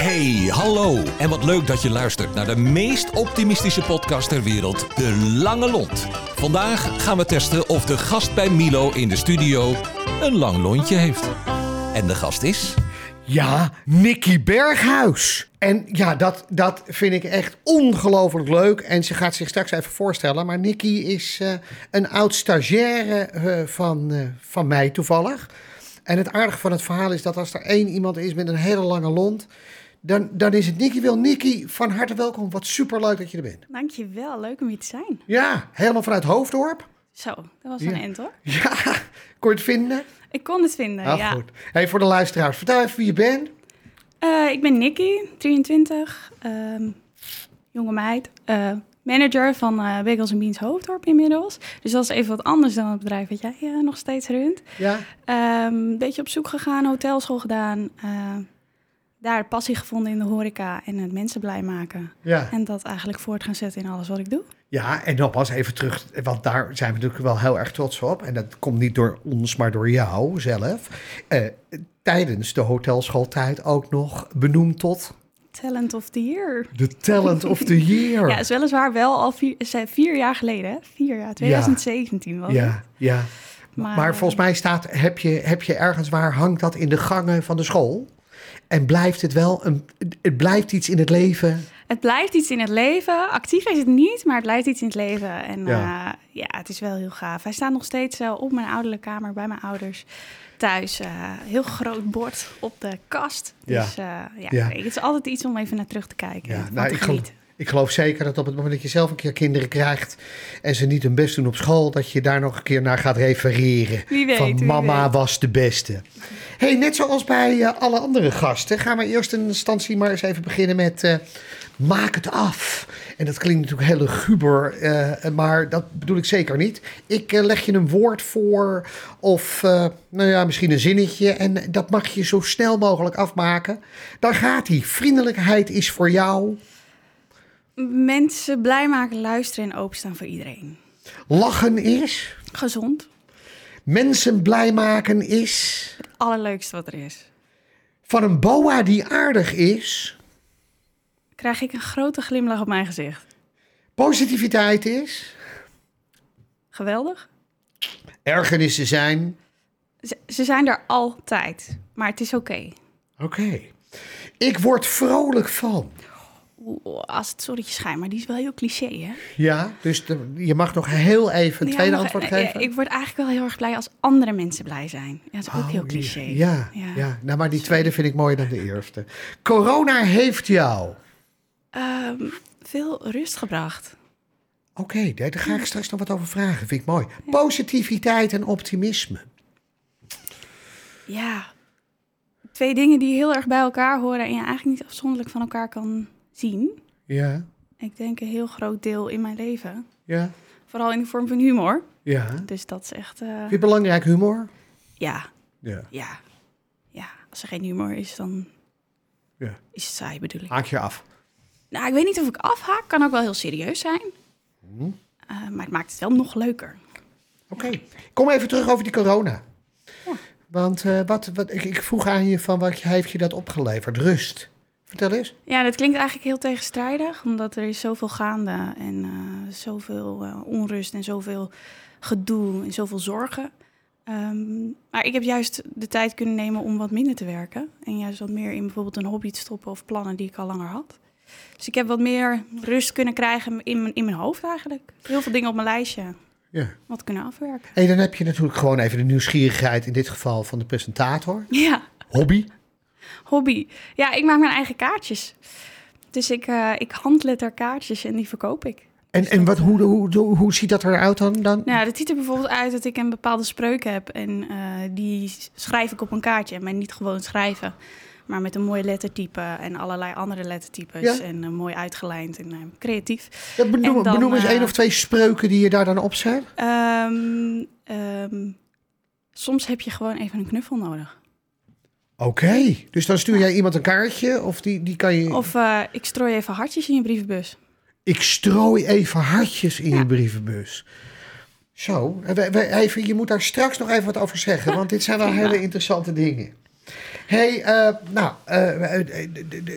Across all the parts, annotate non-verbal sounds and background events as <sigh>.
Hey, hallo. En wat leuk dat je luistert naar de meest optimistische podcast ter wereld, De Lange Lont. Vandaag gaan we testen of de gast bij Milo in de studio een lang lontje heeft. En de gast is... Ja, Nicky Berghuis. En ja, dat, dat vind ik echt ongelooflijk leuk. En ze gaat zich straks even voorstellen. Maar Nicky is eh, een oud stagiaire eh, van, eh, van mij toevallig. En het aardige van het verhaal is dat als er één iemand is met een hele lange lont... dan, dan is het Nicky Wil. Nicky, van harte welkom. Wat superleuk dat je er bent. Dankjewel, leuk om hier te zijn. Ja, helemaal vanuit Hoofddorp. Zo, dat was Ja. een end hoor. Ja, kon je het vinden? Ik kon het vinden, Ah, ja. goed. Hey, voor de luisteraars, vertel even wie je bent. Eh, ik ben Nikki, 23, ehm, jonge meid. eh, manager van eh Bagels Beans Hoofddorp inmiddels. Dus dat is even wat anders dan het bedrijf wat jij nog steeds runt. Ja, Ehm, Een beetje op zoek gegaan, hotelschool gedaan. Daar passie gevonden in de horeca en het mensen blij maken. ja. En dat eigenlijk voort gaan zetten in alles wat ik doe. Ja, en nogmaals even terug, want daar zijn we natuurlijk wel heel erg trots op. En dat komt niet door ons, maar door jou zelf. Eh, tijdens de hotelschooltijd ook nog benoemd tot Talent of the Year. de Talent of the Year. <laughs> Ja, is weliswaar wel al vier, eh, vier jaar geleden. hè? Vier jaar, 2017 was het. ja, ja. Maar, Maar, eh, volgens mij staat, heb je, heb je ergens waar hangt dat in de gangen van de school? En blijft het wel, een, het blijft iets in het leven? Het blijft iets in het leven. Actief is het niet, maar het blijft iets in het leven. En Ja. ja, ja het is wel heel gaaf. Hij staat nog steeds eh, op mijn ouderlijke kamer bij mijn ouders thuis. eh, heel groot bord op de kast. Ja. Dus eh, ja, Ja. het is altijd iets om even naar terug te kijken. Ja, nou, ik, genieten. Ik geloof zeker dat op het moment dat je zelf een keer kinderen krijgt en ze niet hun best doen op school, dat je daar nog een keer naar gaat refereren. Wie weet, van wie mama weet. was de beste. Hey, net zoals bij eh, alle andere gasten, gaan we eerst in instantie maar eens even beginnen met eh, maak het af. En dat klinkt natuurlijk heel luguber, eh, maar dat bedoel ik zeker niet. Ik leg je een woord voor of nou ja, misschien een zinnetje en dat mag je zo snel mogelijk afmaken. Daar gaat hij. Vriendelijkheid is voor jou. Mensen blij maken, luisteren en openstaan voor iedereen. Lachen is. Gezond. Mensen blij maken is. Het allerleukste wat er is. Van een boa die aardig is. Krijg ik een grote glimlach op mijn gezicht. Positiviteit is. Geweldig. Ergernissen zijn. Ze, ze zijn er altijd, maar het is oké. Oké. Ik word vrolijk van. Als het zonnetje schijnt, maar die is wel heel cliché, hè? Ja, dus de- je mag nog heel even een Ja, tweede nog- antwoord eh, geven. eh, Ik word eigenlijk wel heel erg blij als andere mensen blij zijn. Ja, dat is ook heel Oh, cliché. Ja, ja. Ja. nou maar die tweede vind ik mooier dan de eerste. Corona heeft jou. Ehm, veel rust gebracht. Oké, daar ga ik straks nog wat over vragen. Vind ik mooi. Positiviteit en optimisme. Ja, twee dingen die heel erg bij elkaar horen en je eigenlijk niet afzonderlijk van elkaar kan zien. Ja, Ik denk een heel groot deel in mijn leven. ja, Vooral in de vorm van humor. ja. Dus dat is echt, Vind je belangrijk humor? ja, Ja. ja, ja. Als er geen humor is, dan ja. is het saai, bedoel ik. Haak je af. Nou, ik weet niet of ik afhaak. Kan ook wel heel serieus zijn. Eh, maar het maakt het wel nog leuker. Oké, kom even terug over die corona. Ja. Want eh, wat, wat, ik, ik vroeg aan je van wat heeft je dat opgeleverd? Rust. Vertel eens. Ja, dat klinkt eigenlijk heel tegenstrijdig. Omdat er is zoveel gaande. En eh, zoveel eh, onrust en zoveel gedoe en zoveel zorgen. Ehm, maar ik heb juist de tijd kunnen nemen om wat minder te werken. En juist wat meer in bijvoorbeeld een hobby te stoppen of plannen die ik al langer had. Dus ik heb wat meer rust kunnen krijgen in mijn, in mijn hoofd eigenlijk. Heel veel dingen op mijn lijstje Ja. wat kunnen afwerken. En dan heb je natuurlijk gewoon even de nieuwsgierigheid, in dit geval van de presentator. Ja, Hobby. Hobby. Ja, ik maak mijn eigen kaartjes. Dus ik, eh ik handletter kaartjes en die verkoop ik. En, en wat, hoe, hoe, hoe, hoe ziet dat eruit dan? dan? Nou, dat ziet er bijvoorbeeld uit dat ik een bepaalde spreuk heb. En eh, die schrijf ik op een kaartje. Maar niet gewoon schrijven. Maar met een mooi lettertype en allerlei andere lettertypes. Ja. En eh, mooi uitgelijnd en eh, creatief. Ja, benoem en dan, benoem eens één of twee spreuken die je daar dan op zet. Ehm, ehm, soms heb je gewoon even een knuffel nodig. Oké, dus dan stuur jij iemand een kaartje of die, die kan je... Of eh, ik strooi even hartjes in je brievenbus. Ik strooi even hartjes in je brievenbus. Zo, even, je moet daar straks nog even wat over zeggen, want dit zijn wel hele interessante dingen. Hey, eh, nou, eh, eh,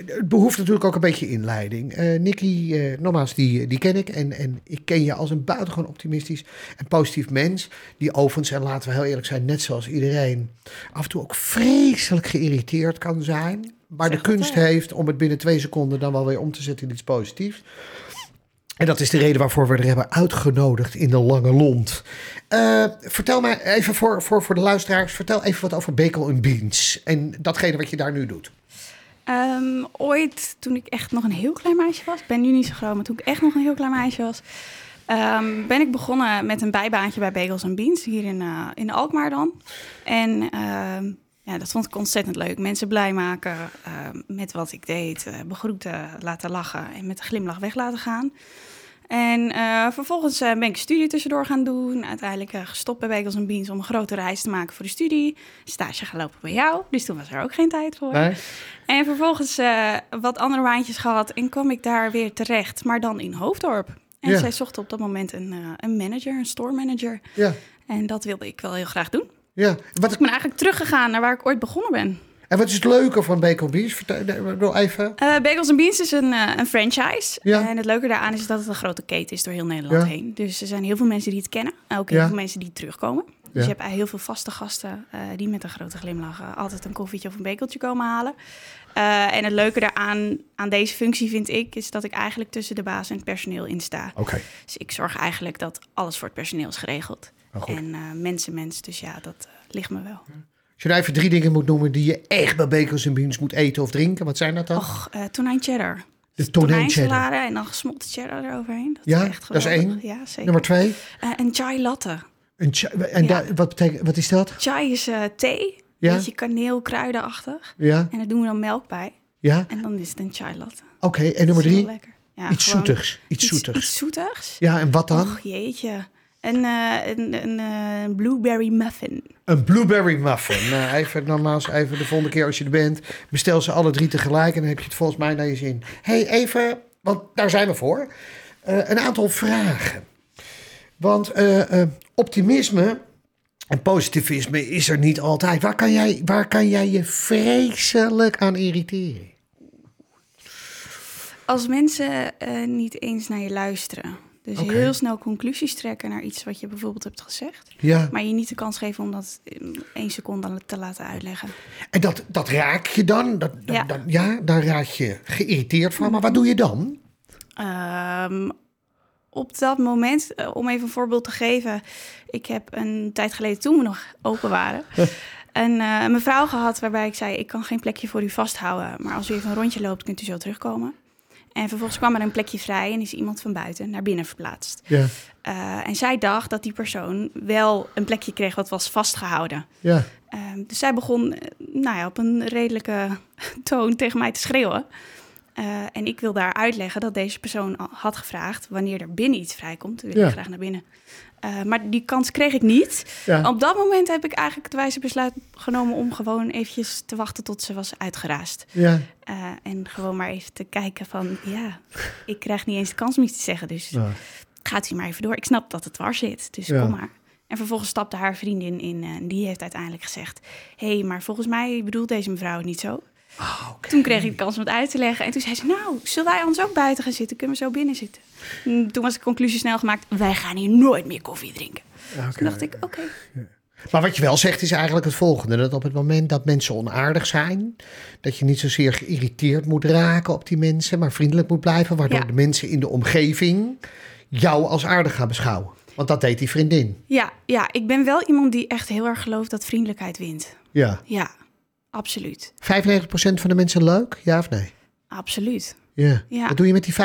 het behoeft natuurlijk ook een beetje inleiding. Nicky, nogmaals, die, die ken ik. En, en ik ken je als een buitengewoon optimistisch en positief mens. Die overigens, en laten we heel eerlijk zijn, net zoals iedereen, af en toe ook vreselijk geïrriteerd kan zijn. Maar de Zeg kunst heeft om het binnen twee seconden dan wel weer om te zetten in iets positiefs. En dat is de reden waarvoor we er hebben uitgenodigd in de Lange Lont. Eh, vertel mij even voor, voor, voor de luisteraars, vertel even wat over Bekel en Beans. En datgene wat je daar nu doet. Ehm, ooit, toen ik echt nog een heel klein meisje was, ben nu niet zo groot, maar toen ik echt nog een heel klein meisje was, ehm, ben ik begonnen met een bijbaantje bij Bagels Beans hier in, eh, in Alkmaar dan. En ehm, ja, dat vond ik ontzettend leuk. Mensen blij maken ehm, met wat ik deed, eh, begroeten, laten lachen en met een glimlach weg laten gaan. En eh, vervolgens eh, ben ik studie tussendoor gaan doen. Uiteindelijk gestopt bij Bagels and Beans om een grote reis te maken voor de studie. Stage gelopen bij jou, dus toen was er ook geen tijd voor. Nee? En vervolgens wat andere baantjes gehad en kwam ik daar weer terecht, maar dan in Hoofddorp. En Ja. zij zochten op dat moment een, een manager, een store manager. Ja, En dat wilde ik wel heel graag doen. Ja. Wat, Ik ben eigenlijk teruggegaan naar waar ik ooit begonnen ben. en wat is het leuke van Bekel Beans? Vertel even. Eh Bagels and Beans is een, eh, een franchise. Ja. En het leuke daaraan is dat het een grote keten is door heel Nederland Ja. heen. Dus er zijn heel veel mensen die het kennen. en Ook heel Ja. veel mensen die terugkomen. Dus je hebt heel veel vaste gasten eh, die met een grote glimlach altijd een koffietje of een bekeltje komen halen. En het leuke daaraan aan deze functie vind ik, is dat ik eigenlijk tussen de baas en het personeel in sta. Oké, Dus ik zorg eigenlijk dat alles voor het personeel is geregeld. En eh mensen, mens. Dus ja, dat eh, ligt me wel. Als je nou even drie dingen moet noemen die je echt bij Bekels en Beans moet eten of drinken, wat zijn dat dan? Och, eh tonijn cheddar. de tonijn cheddar. En dan gesmolten cheddar eroverheen. Dat Ja, is echt dat is één. Ja, zeker. Nummer twee. Eh, en chai latte. Een cha- en Ja. daar- wat, betekent, wat is dat? Chai is thee. Ja. Beetje kaneel, kruidenachtig. Ja, En daar doen we dan melk bij. ja. En dan is het een chai latte. Oké, en nummer drie? lekker. Ja, Iets zoetigs. Iets zoetigs. Iets zoetigs. Ja, en wat dan? Och, jeetje. Een, eh, een, een eh, blueberry muffin. Een blueberry muffin. <laughs> Nou, even nogmaals, even de volgende keer als je er bent, bestel ze alle drie tegelijk en dan heb je het volgens mij naar je zin. hey, even, want daar zijn we voor. Eh, een aantal vragen. Want optimisme en positivisme is er niet altijd. Waar kan jij, waar kan jij je vreselijk aan irriteren? Als mensen niet eens naar je luisteren. Dus heel snel conclusies trekken naar iets wat je bijvoorbeeld hebt gezegd. Ja, Maar je niet de kans geven om dat in één seconde te laten uitleggen. en dat, dat raak je dan? Dat, dat- Ja. dan- ja, daar raak je geïrriteerd van. Maar wat doe je dan? Ehm, op dat moment, eh, om even een voorbeeld te geven. Ik heb een tijd geleden, toen we nog open waren, <laughs> een eh, mevrouw gehad waarbij ik zei... ik kan geen plekje voor u vasthouden, maar als u even een rondje loopt, kunt u zo terugkomen. En vervolgens kwam er een plekje vrij en is iemand van buiten naar binnen verplaatst. Ja, Eh, en zij dacht dat die persoon wel een plekje kreeg wat was vastgehouden. ja, Ehm, dus zij begon eh, nou ja, op een redelijke <laughs> toon tegen mij te schreeuwen. Eh, en ik wil daar uitleggen dat deze persoon al had gevraagd wanneer er binnen iets vrijkomt. Wil Ja. ik graag naar binnen. Eh, maar die kans kreeg ik niet. ja. Op dat moment heb ik eigenlijk het wijze besluit genomen om gewoon eventjes te wachten tot ze was uitgeraasd. ja. Eh, en gewoon maar even te kijken van, ja, ik krijg niet eens de kans om iets te zeggen. Dus gaat u maar even door. Ik snap dat het dwars zit, dus Ja. kom maar. En vervolgens stapte haar vriendin in en die heeft uiteindelijk gezegd... hé, hey, maar volgens mij bedoelt deze mevrouw het niet zo. Ah, oké. Toen kreeg ik de kans om het uit te leggen. En toen zei ze, nou, zullen wij ons ook buiten gaan zitten? Kunnen we zo binnen zitten? Toen was de conclusie snel gemaakt, wij gaan hier nooit meer koffie drinken. Ja, oké. Toen dacht ik, oké. Maar wat je wel zegt is eigenlijk het volgende. Dat op het moment dat mensen onaardig zijn, dat je niet zozeer geïrriteerd moet raken op die mensen, maar vriendelijk moet blijven, waardoor Ja. de mensen in de omgeving jou als aardig gaan beschouwen. Want dat deed die vriendin. Ja, ja, ik ben wel iemand die echt heel erg gelooft dat vriendelijkheid wint. Ja. Ja, absoluut. 95% van de mensen leuk? Ja of nee? Absoluut. Ja. Ja. Wat doe je met die 5%?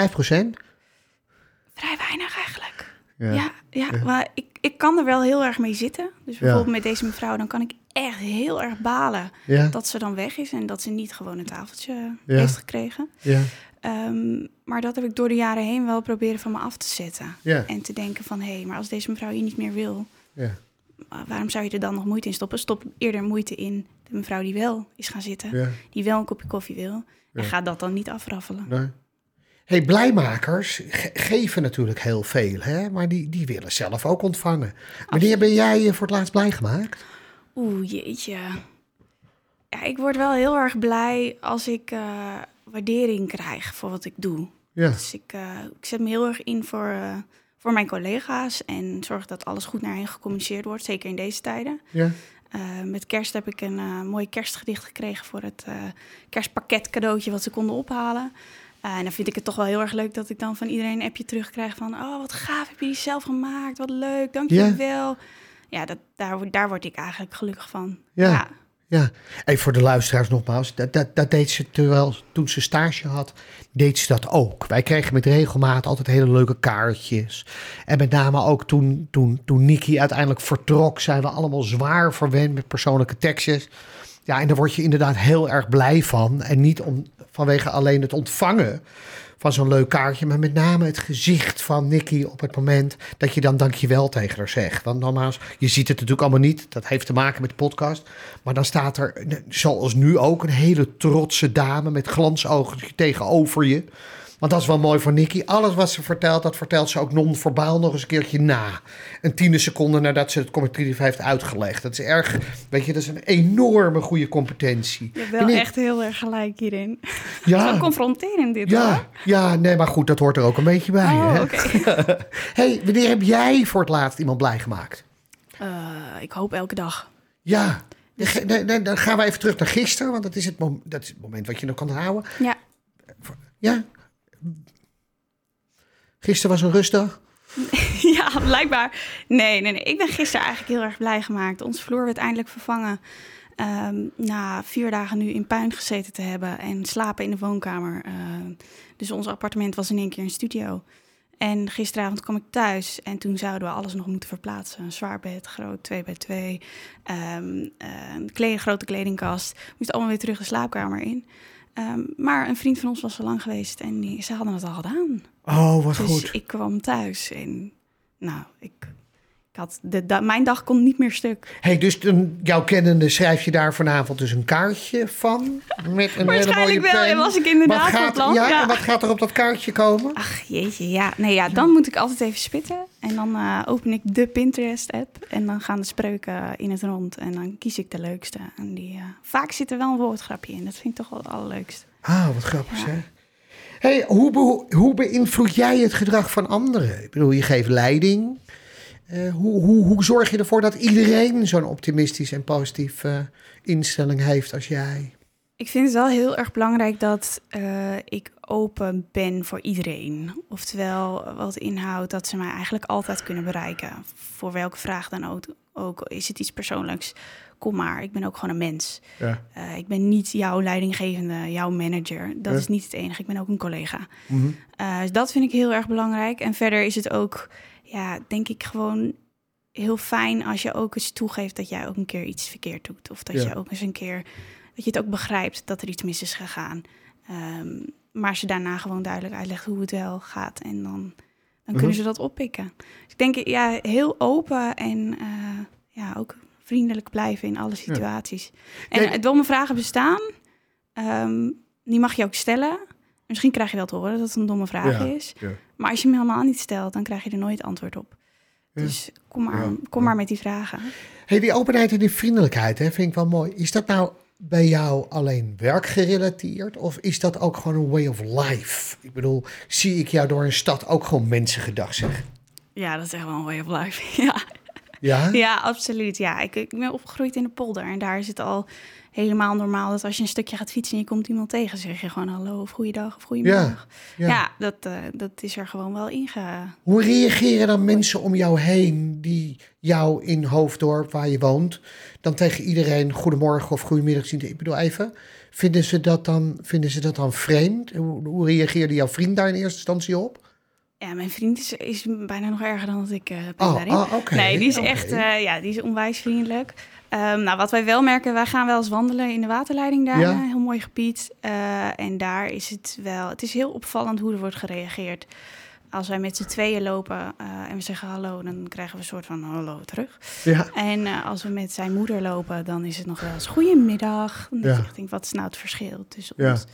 Vrij weinig eigenlijk. Ja. Ja, ja, maar ik, ik kan er wel heel erg mee zitten. Dus bijvoorbeeld met deze mevrouw, dan kan ik echt heel erg balen dat ze dan weg is en dat ze niet gewoon een tafeltje heeft gekregen. Ja. Ehm, maar dat heb ik door de jaren heen wel proberen van me af te zetten. Ja. En te denken van, hé, maar als deze mevrouw je niet meer wil, Ja. waarom zou je er dan nog moeite in stoppen? Stop eerder moeite in de mevrouw die wel is gaan zitten, Ja. die wel een kopje koffie wil. En ga dat dan niet afraffelen. Nee. Hey, blijmakers ge- geven natuurlijk heel veel, hè? maar die, die willen zelf ook ontvangen. Wanneer ben jij je voor het laatst blij gemaakt? Oeh, jeetje. Ja, ik word wel heel erg blij als ik eh, waardering krijg voor wat ik doe. Ja. Dus ik, eh, ik zet me heel erg in voor, eh, voor mijn collega's en zorg dat alles goed naar hen gecommuniceerd wordt, zeker in deze tijden. Ja. Eh, met kerst heb ik een eh, mooi kerstgedicht gekregen voor het eh, kerstpakket cadeautje wat ze konden ophalen. En dan vind ik het toch wel heel erg leuk dat ik dan van iedereen een appje terugkrijg van... oh, wat gaaf, heb je die zelf gemaakt? Wat leuk, dank je Ja. wel. Ja, dat, daar, word- daar word ik eigenlijk gelukkig van. Ja. Ja, even voor de luisteraars nogmaals. Dat, dat, dat deed ze terwijl toen ze stage had, deed ze dat ook. Wij kregen met regelmaat altijd hele leuke kaartjes. En met name ook toen, toen, toen Nikki uiteindelijk vertrok, zijn we allemaal zwaar verwend met persoonlijke tekstjes. Ja, en daar word je inderdaad heel erg blij van. En niet om, vanwege alleen het ontvangen van zo'n leuk kaartje, maar met name het gezicht van Nicky op het moment dat je dan dankjewel tegen haar zegt. Want nogmaals, je ziet het natuurlijk allemaal niet. Dat heeft te maken met de podcast. Maar dan staat er, zoals nu ook, een hele trotse dame met glansogen tegenover je. Want dat is wel mooi voor Nicky. Alles wat ze vertelt, dat vertelt ze ook non-verbaal nog eens een keertje na. Een tiende seconde nadat ze het communicatief heeft uitgelegd. Dat is erg, weet je, dat is een enorme goede competentie. Je hebt wel echt heel erg gelijk hierin. Ja. Zo confronterend dit Ja, hoor. ja, nee, maar goed, dat hoort er ook een beetje bij. Oh, hè? oké. <laughs> hey, wanneer heb jij voor het laatst iemand blij gemaakt? Eh, ik hoop elke dag. Ja, nee, nee, nee, dan gaan we even terug naar gisteren, want dat is het, mom- dat is het moment wat je nog kan houden. Ja, Ja? Gisteren was een rustdag. <laughs> ja, blijkbaar. Nee, nee, nee. Ik ben gisteren eigenlijk heel erg blij gemaakt. Onze vloer werd eindelijk vervangen. Ehm, na vier dagen nu in puin gezeten te hebben en slapen in de woonkamer. Eh, dus ons appartement was in één keer een studio. En gisteravond kwam ik thuis en toen zouden we alles nog moeten verplaatsen. Een zwaar bed, groot, 2 bij 2. ehm, eh, een grote kledingkast. Moest allemaal weer terug de slaapkamer in. Ehm, maar een vriend van ons was zo lang geweest en die, ze hadden het al gedaan. Oh, wat Dus goed. ik kwam thuis en nou, ik, ik had de, da- mijn dag kon niet meer stuk. Hey, dus dan, jouw kennende schrijf je daar vanavond dus een kaartje van? Met een hele mooie Waarschijnlijk wel, en was ik inderdaad wat gaat, plan, ja, ja. en wat gaat er op dat kaartje komen? Ach jeetje, ja. Nee, ja, dan moet ik altijd even spitten. En dan eh, open ik de Pinterest-app. En dan gaan de spreuken in het rond. En dan kies ik de leukste. En die, eh, vaak zit er wel een woordgrapje in. Dat vind ik toch wel het allerleukst. Ah, wat grappig Ja. zeg. Hey, hoe, be- hoe beïnvloed jij het gedrag van anderen? Ik bedoel, je geeft leiding. Eh, hoe, hoe, hoe zorg je ervoor dat iedereen zo'n optimistisch en positief eh, instelling heeft als jij? Ik vind het wel heel erg belangrijk dat eh, ik open ben voor iedereen. Oftewel, wat inhoudt dat ze mij eigenlijk altijd kunnen bereiken. Voor welke vraag dan ook. ook is het iets persoonlijks? Kom maar, ik ben ook gewoon een mens. Ja. Eh, ik ben niet jouw leidinggevende, jouw manager. Dat Ja. is niet het enige. Ik ben ook een collega. Mhm. Eh, dus dat vind ik heel erg belangrijk. En verder is het ook, ja, denk ik gewoon heel fijn als je ook eens toegeeft dat jij ook een keer iets verkeerd doet. Of dat Ja. je ook eens een keer, dat je het ook begrijpt dat er iets mis is gegaan. Ehm, maar ze daarna gewoon duidelijk uitlegt hoe het wel gaat. En dan, dan Mhm. kunnen ze dat oppikken. Dus ik denk, ja, heel open en eh, ja, ook vriendelijk blijven in alle situaties. En eh, domme vragen bestaan. Ehm, die mag je ook stellen. Misschien krijg je wel te horen dat het een domme vraag Ja, is. ja. Maar als je hem helemaal niet stelt, dan krijg je er nooit antwoord op. Dus kom maar, kom maar met die vragen. Hey, die openheid en die vriendelijkheid hè, vind ik wel mooi. Is dat nou bij jou alleen werkgerelateerd of is dat ook gewoon een way of life? Ik bedoel, zie ik jou door een stad ook gewoon mensengedag zeggen? Ja, dat is echt wel een way of life. <laughs> Ja, Ja? ja absoluut. Ja, ik, ik ben opgegroeid in de polder. En daar is het al helemaal normaal dat als je een stukje gaat fietsen en je komt iemand tegen, zeg je gewoon hallo of goeiedag of goedemiddag. Ja, Ja, ja. dat, eh, dat is er gewoon wel inge... Hoe reageren dan mensen om jou heen die jou in Hoofddorp, waar je woont, dan tegen iedereen goedemorgen of goedemiddag zien? Ik bedoel even, vinden ze dat dan, vinden ze dat dan vreemd? Hoe, hoe reageerde jouw vriend daar in eerste instantie op? Ja, mijn vriend is, is bijna nog erger dan dat ik eh ben Oh, daarin. oh, Nee, die is echt, eh, ja, die is onwijs vriendelijk. Ehm, nou, wat wij wel merken, wij gaan wel eens wandelen in de waterleiding daar, Ja. een heel mooi gebied. Eh, en daar is het wel, het is heel opvallend hoe er wordt gereageerd. Als wij met z'n tweeën lopen eh, en we zeggen hallo, dan krijgen we een soort van hallo terug. Ja, En eh, als we met zijn moeder lopen, dan is het nog wel eens goedemiddag. Dan Ja. ja. ik denk, wat is nou het verschil tussen Ja. ons?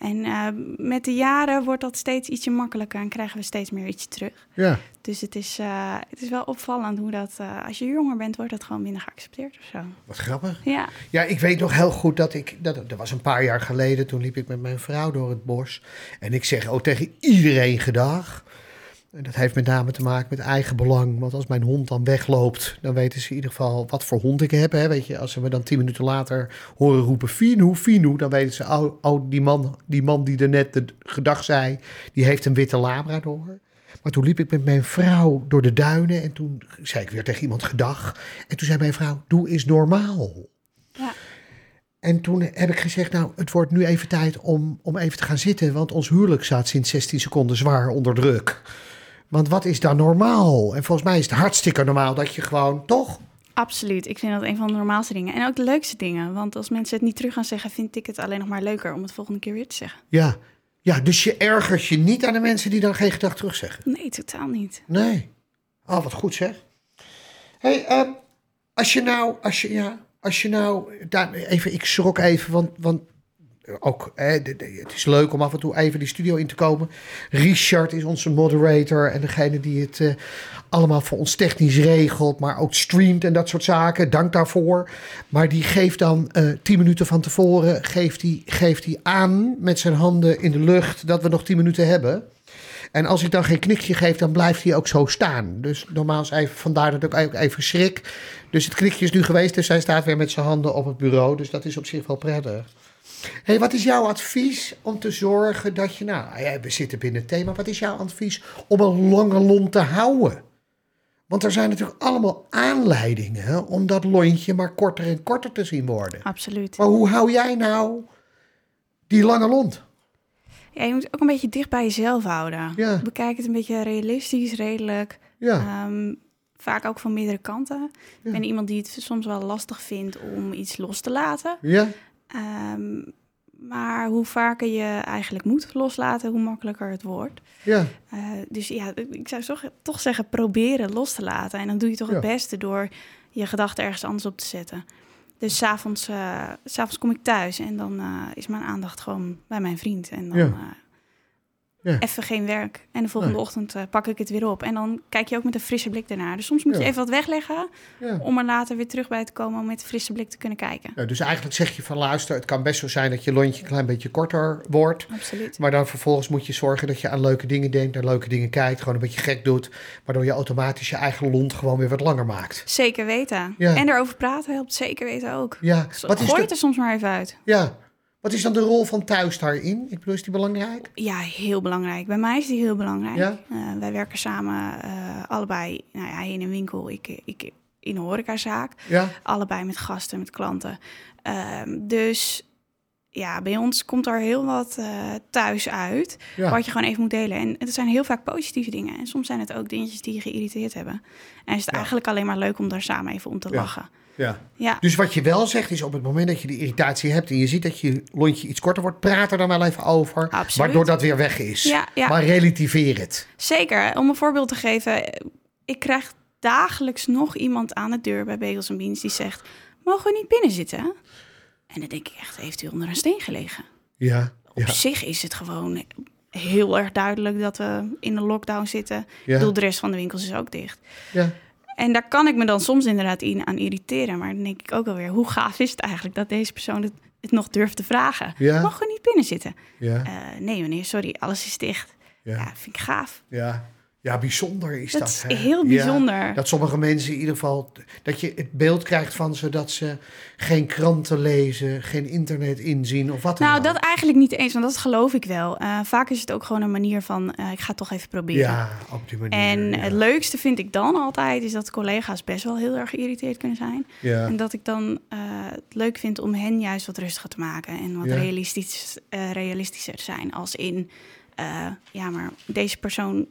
En eh, met de jaren wordt dat steeds ietsje makkelijker en krijgen we steeds meer ietsje terug. Ja. Dus het is, eh, het is wel opvallend hoe dat, eh, als je jonger bent, wordt dat gewoon minder geaccepteerd of zo. Wat grappig. Ja, Ja, ik weet nog heel goed dat ik, dat, dat was een paar jaar geleden, toen liep ik met mijn vrouw door het bos. En ik zeg ook tegen iedereen gedag. En dat heeft met name te maken met eigen belang. Want als mijn hond dan wegloopt, dan weten ze in ieder geval wat voor hond ik heb. Hè? Weet je, als ze me dan tien minuten later horen roepen Finu, Finu, dan weten ze, oh, oh die, man, die man die er net de gedag zei, die heeft een witte labrador. Maar toen liep ik met mijn vrouw door de duinen en toen zei ik weer tegen iemand gedag. En toen zei mijn vrouw, doe eens normaal. ja. En toen heb ik gezegd, nou, het wordt nu even tijd om, om even te gaan zitten, want ons huwelijk staat sinds 16 seconden zwaar onder druk. Want wat is dan normaal? En volgens mij is het hartstikke normaal dat je gewoon, toch? absoluut. Ik vind dat een van de normaalste dingen. En ook de leukste dingen. Want als mensen het niet terug gaan zeggen, vind ik het alleen nog maar leuker om het volgende keer weer te zeggen. Ja. Ja, dus je ergert je niet aan de mensen die dan geen gedag terugzeggen. Nee, totaal niet. Nee. Oh, wat goed zeg. hey, ehm, als je nou, als je, ja, als je nou, daar, even, ik schrok even, want, want ook, de- het is leuk om af en toe even die studio in te komen. Richard is onze moderator en degene die het eh, allemaal voor ons technisch regelt, maar ook streamt en dat soort zaken. Dank daarvoor. Maar die geeft dan eh tien minuten van tevoren, geeft hij geeft aan met zijn handen in de lucht dat we nog tien minuten hebben. En als ik dan geen knikje geef, dan blijft hij ook zo staan. Dus normaal is even, vandaar dat ik ook even schrik. Dus het knikje is nu geweest, dus hij staat weer met zijn handen op het bureau. Dus dat is op zich wel prettig. Hey, wat is jouw advies om te zorgen dat je... Nou, we zitten binnen het thema. Wat is jouw advies om een lange lont te houden? Want er zijn natuurlijk allemaal aanleidingen om dat lontje maar korter en korter te zien worden. Absoluut. Maar hoe hou jij nou die lange lont? Ja, je moet ook een beetje dicht bij jezelf houden. Ja. Bekijk het een beetje realistisch, redelijk. Ja, Ehm, vaak ook van meerdere kanten. Ja. Ik ben iemand die het soms wel lastig vindt om iets los te laten. ja, Ehm, maar hoe vaker je eigenlijk moet loslaten, hoe makkelijker het wordt. ja, Eh, dus ja, ik zou toch, toch zeggen, proberen los te laten. En dan doe je toch het beste door je gedachten ergens anders op te zetten. Dus s'avonds eh, s avonds kom ik thuis en dan eh, is mijn aandacht gewoon bij mijn vriend. En dan Ja. Ja. even geen werk. En de volgende Nee. ochtend eh, pak ik het weer op. En dan kijk je ook met een frisse blik ernaar. Dus soms moet je even wat wegleggen ja. om er later weer terug bij te komen om met een frisse blik te kunnen kijken. Dus eigenlijk zeg je van luister, het kan best zo zijn dat je lontje een klein beetje korter wordt. Absoluut. Maar dan vervolgens moet je zorgen dat je aan leuke dingen denkt, naar leuke dingen kijkt, gewoon een beetje gek doet. Waardoor je automatisch je eigen lont gewoon weer wat langer maakt. Zeker weten. En erover praten helpt zeker weten ook. Ja, wat is, Gooi het er soms maar even uit. ja. Wat is dan de rol van thuis daarin? Ik bedoel, is die belangrijk? Ja, heel belangrijk. Bij mij is die heel belangrijk. Ja? Eh, wij werken samen eh, allebei, nou ja, in een winkel, ik, ik in een horecazaak. Ja, Allebei met gasten, met klanten. Ehm, dus ja, bij ons komt er heel wat eh, thuis uit, ja. wat je gewoon even moet delen. En het zijn heel vaak positieve dingen. En soms zijn het ook dingetjes die je geïrriteerd hebben. En is het Ja. eigenlijk alleen maar leuk om daar samen even om te lachen. Ja. Ja, Dus wat je wel zegt is op het moment dat je die irritatie hebt en je ziet dat je lontje iets korter wordt, praat er dan wel even over. Absoluut. Waardoor dat weer weg is. ja, ja. Maar relativeer het. Zeker. Om een voorbeeld te geven. Ik krijg dagelijks nog iemand aan de deur bij Bagels Beans die zegt... Mogen we niet binnen zitten? En dan denk ik echt, heeft u onder een steen gelegen? Ja, Op zich is het gewoon heel erg duidelijk dat we in een lockdown zitten. Ik bedoel, de rest van de winkels is ook dicht. ja. En daar kan ik me dan soms inderdaad in aan irriteren. Maar dan denk ik ook alweer, hoe gaaf is het eigenlijk dat deze persoon het, het nog durft te vragen? Ja. Mogen we niet binnen zitten? ja, Eh, nee meneer, sorry, alles is dicht. Ja, ja, vind ik gaaf. ja. Ja, bijzonder is dat. Dat is hè? heel Ja. bijzonder. Dat sommige mensen in ieder geval, dat je het beeld krijgt van ze dat ze geen kranten lezen, geen internet inzien of wat dan Nou, dat eigenlijk niet eens, want dat geloof ik wel. Eh, vaak is het ook gewoon een manier van, eh, ik ga het toch even proberen. Ja, op die manier. En ja. het leukste vind ik dan altijd, is dat collega's best wel heel erg geïrriteerd kunnen zijn. ja. En dat ik dan eh, het leuk vind om hen juist wat rustiger te maken en wat Ja. realistisch, realistischer te zijn. Als in, ja, maar deze persoon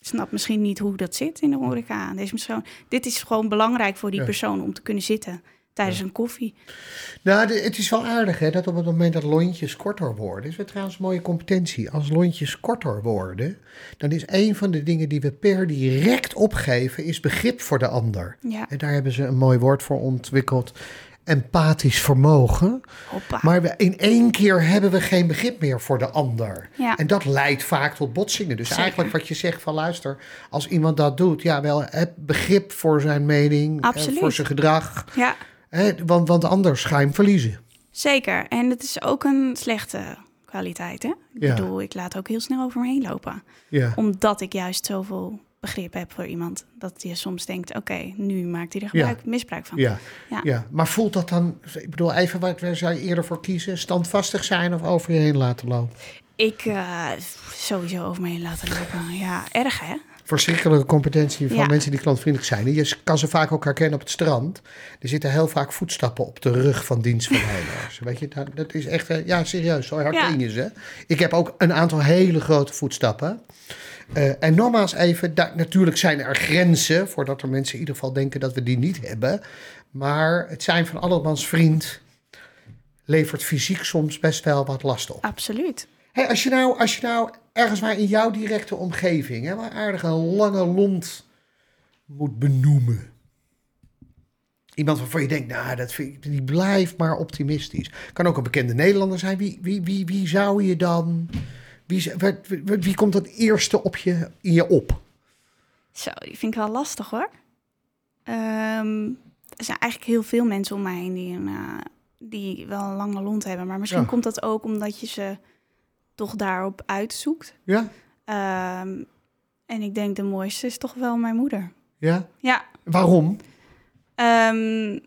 snapt misschien niet hoe dat zit in de horeca. Deze persoon, dit is gewoon belangrijk voor die Ja. persoon om te kunnen zitten tijdens een koffie. Nou, de- het is wel aardig hè, dat op het moment dat lontjes korter worden, is het trouwens een mooie competentie. Als lontjes korter worden, dan is een van de dingen die we per direct opgeven, is begrip voor de ander. Ja, En daar hebben ze een mooi woord voor ontwikkeld. Empathisch vermogen. Hoppa. Maar we, in één keer hebben we geen begrip meer voor de ander. Ja. En dat leidt vaak tot botsingen. Dus Zeker. eigenlijk wat je zegt van luister, als iemand dat doet, ja, wel heb begrip voor zijn mening, Absoluut. voor zijn gedrag. Ja, Hè, want, want anders ga je hem verliezen. zeker. En het is ook een slechte kwaliteit, hè? Ik Ja. bedoel, ik laat ook heel snel over me heen lopen. Ja. Omdat ik juist zoveel begrip heb voor iemand. Dat je soms denkt, oké, nu maakt hij er gebruik, misbruik van. Ja. Ja. Ja. maar voelt dat dan, ik bedoel even, waar, waar zou je eerder voor kiezen? Standvastig zijn of over je heen laten lopen? Ik eh, sowieso over me heen laten lopen. Ja, erg hè? Verschrikkelijke competentie van Ja. mensen die klantvriendelijk zijn. Je kan ze vaak ook herkennen op het strand. Er zitten heel vaak voetstappen op de rug van dienstverleners. Weet je, dat, dat is echt, eh, ja serieus, zo herken je ze. Ik heb ook een aantal hele grote voetstappen. Eh, en nogmaals even, daar, natuurlijk zijn er grenzen... voordat er mensen in ieder geval denken dat we die niet hebben. Maar het zijn van allemans vriend... levert fysiek soms best wel wat last op. Absoluut. Hey, als, je nou, als je nou ergens maar in jouw directe omgeving... Hè, maar aardig een lange lont moet benoemen... Iemand waarvan je denkt, nou, dat vind ik, die blijft maar optimistisch. Kan ook een bekende Nederlander zijn. Wie, wie, wie, wie zou je dan... Wie, wie, wie komt het eerste op je, in je op? Zo, die vind ik wel lastig hoor. Ehm, er zijn eigenlijk heel veel mensen om mij heen die, een, eh, die wel een lange lont hebben. Maar misschien Ja. komt dat ook omdat je ze toch daarop uitzoekt. Ja? Ehm, en ik denk de mooiste is toch wel mijn moeder. Ja? Ja, Waarom? ehm,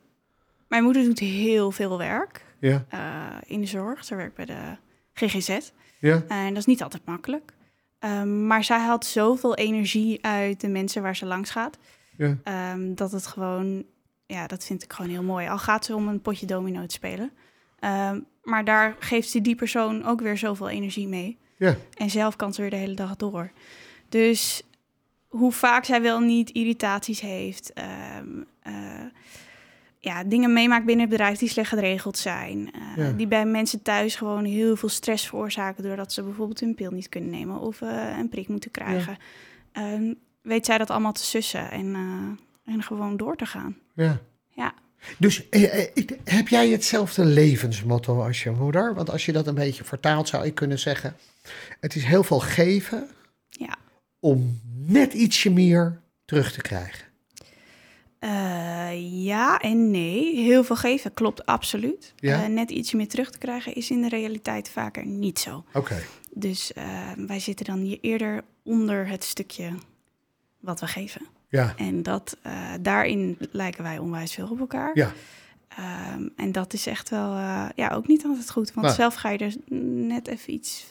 mijn moeder doet heel veel werk Ja? eh, in de zorg. Ze werkt bij de GGZ. Ja? En dat is niet altijd makkelijk. Ehm, maar zij haalt zoveel energie uit de mensen waar ze langs gaat. Ja? Ehm, dat het gewoon, ja, dat vind ik gewoon heel mooi. Al gaat ze om een potje domino te spelen. Ehm, maar daar geeft ze die persoon ook weer zoveel energie mee. Ja? En zelf kan ze weer de hele dag door. Dus hoe vaak zij wel niet irritaties heeft. eh, ja, dingen meemaakt binnen het bedrijf die slecht geregeld zijn. eh, Ja. Die bij mensen thuis gewoon heel veel stress veroorzaken... doordat ze bijvoorbeeld hun pil niet kunnen nemen of eh, een prik moeten krijgen. Ehm, weet zij dat allemaal te sussen en, eh, en gewoon door te gaan. Ja. Ja. Dus heb jij hetzelfde levensmotto als je moeder? Want als je dat een beetje vertaalt, zou ik kunnen zeggen: het is heel veel geven Ja. om net ietsje meer terug te krijgen. Eh, ja en nee. Heel veel geven klopt absoluut. Ja? Eh, net iets meer terug te krijgen is in de realiteit vaker niet zo. Oké. Dus eh, wij zitten dan hier eerder onder het stukje wat we geven. Ja. En dat, daarin lijken wij onwijs veel op elkaar. Ja. Ehm, en dat is echt wel ja, ook niet altijd goed. Want Nou. zelf ga je er net even iets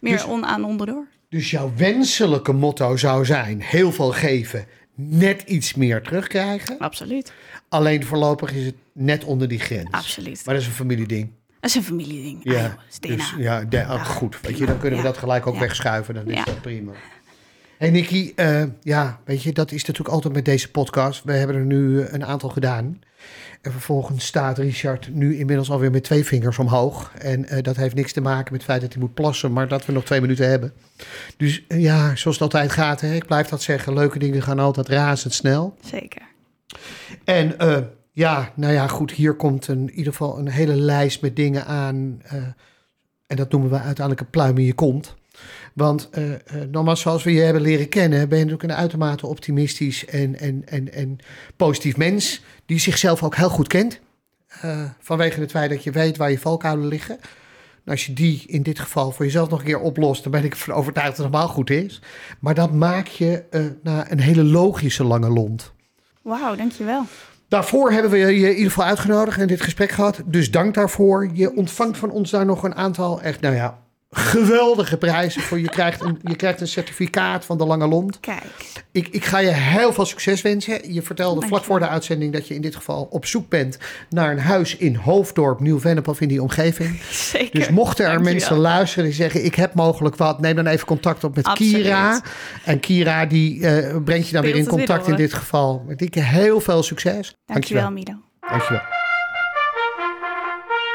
meer Dus- on aan onderdoor. Dus jouw wenselijke motto zou zijn: heel veel geven, net iets meer terugkrijgen. Absoluut. Alleen voorlopig is het net onder die grens. Absoluut. Maar dat is een familieding. Dat is een familieding. Ja, Ja. Ah, joh, dat is DNA. Dus, ja, de- oh, Ja. goed. Weet je, dan kunnen we dat gelijk ook wegschuiven. Dan is dat prima. Hey Nicky, eh, ja, weet je, dat is natuurlijk altijd met deze podcast. We hebben er nu eh, een aantal gedaan. En vervolgens staat Richard nu inmiddels alweer met twee vingers omhoog. En eh, dat heeft niks te maken met het feit dat hij moet plassen, maar dat we nog twee minuten hebben. Dus ja, zoals het altijd gaat, hè, ik blijf dat zeggen. Leuke dingen gaan altijd razendsnel. Zeker. En ja, nou ja, goed, hier komt een, in ieder geval een hele lijst met dingen aan. en dat noemen we uiteindelijk een pluim in je kont. Want eh, nogmaals, zoals we je hebben leren kennen, ben je natuurlijk een uitermate optimistisch en, en, en, en positief mens. Die zichzelf ook heel goed kent. Eh, vanwege het feit dat je weet waar je valkuilen liggen. En als je die in dit geval voor jezelf nog een keer oplost, dan ben ik ervan overtuigd dat het helemaal goed is. Maar dat maak je naar een hele logische lange lont. Wauw, dankjewel. Daarvoor hebben we je in ieder geval uitgenodigd en dit gesprek gehad. Dus dank daarvoor. Je ontvangt van ons daar nog een aantal echt, nou ja, geweldige prijzen voor. Je krijgt een, je krijgt een certificaat van de Lange Lont. Kijk, Ik, ik ga je heel veel succes wensen. Je vertelde Dank vlak je voor de uitzending dat je in dit geval op zoek bent naar een huis in Hoofddorp, Nieuw-Vennep of in die omgeving. zeker. Dus mochten er mensen luisteren die zeggen: Ik heb mogelijk wat, neem dan even contact op met Absoluut. Kira. En Kira die eh, brengt je dan weer in weer contact in dit geval. Met dikke heel veel succes. Dankjewel, Milo. Dankjewel.